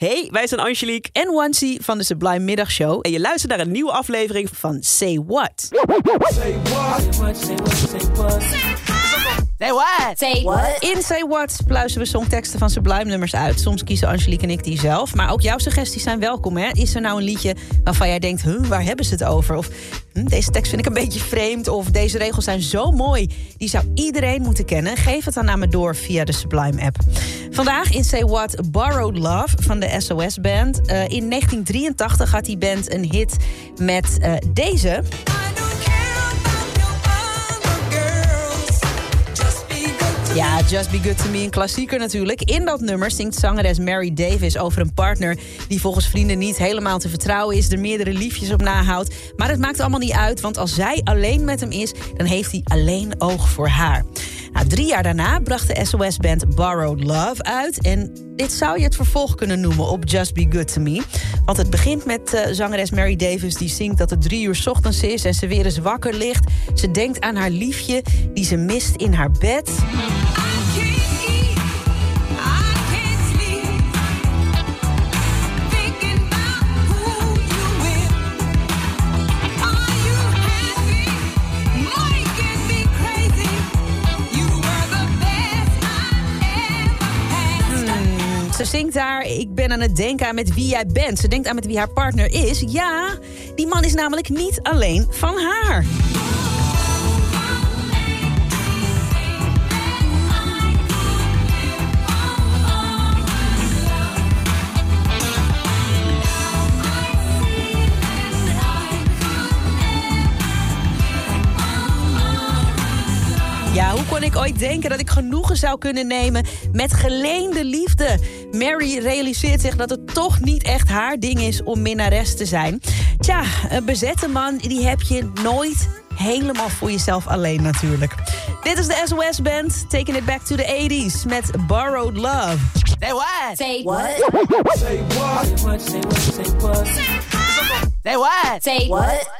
Hey, wij zijn Angelique en Wansie van de Sublime Middagshow. en je luistert naar een nieuwe aflevering van Van Say What. Say what? Say what? In Say What pluizen we songteksten van Sublime nummers uit. Soms kiezen Angelique en ik die zelf. Maar ook jouw suggesties zijn welkom. Hè? Is er nou een liedje waarvan jij denkt... Huh, waar hebben ze het over? Of hm, deze tekst vind ik een beetje vreemd. Of deze regels zijn zo mooi. Die zou iedereen moeten kennen. Geef het dan aan me door via de Sublime app. Vandaag in Say What Borrowed Love van de SOS Band. Eh, in 1983 had die band een hit met eh, deze... Ja, Just Be Good To Me, een klassieker natuurlijk. In dat nummer zingt zangeres Mary Davis over een partner... die volgens vrienden niet helemaal te vertrouwen is... er meerdere liefjes op nahoudt. Maar het maakt allemaal niet uit, want als zij alleen met hem is... dan heeft hij alleen oog voor haar. Nou, drie jaar daarna bracht de SOS-band Borrowed Love uit... en dit zou je het vervolg kunnen noemen op Just Be Good To Me. Want het begint met uh, zangeres Mary Davis die zingt dat het drie uur ochtends is... en ze weer eens wakker ligt. Ze denkt aan haar liefje die ze mist in haar bed... Ze zingt daar, ik ben aan het denken aan met wie jij bent. Ze denkt aan met wie haar partner is. Ja, die man is namelijk niet alleen van haar. Ja, hoe kon ik ooit denken dat ik genoegen zou kunnen nemen met geleende liefde? Mary realiseert zich dat het toch niet echt haar ding is om minnares te zijn. Tja, een bezette man, die heb je nooit helemaal voor jezelf alleen natuurlijk. Dit is de SOS Band, taking it back to the 80s met Borrowed Love. Say what? Say what? Say what? Say what?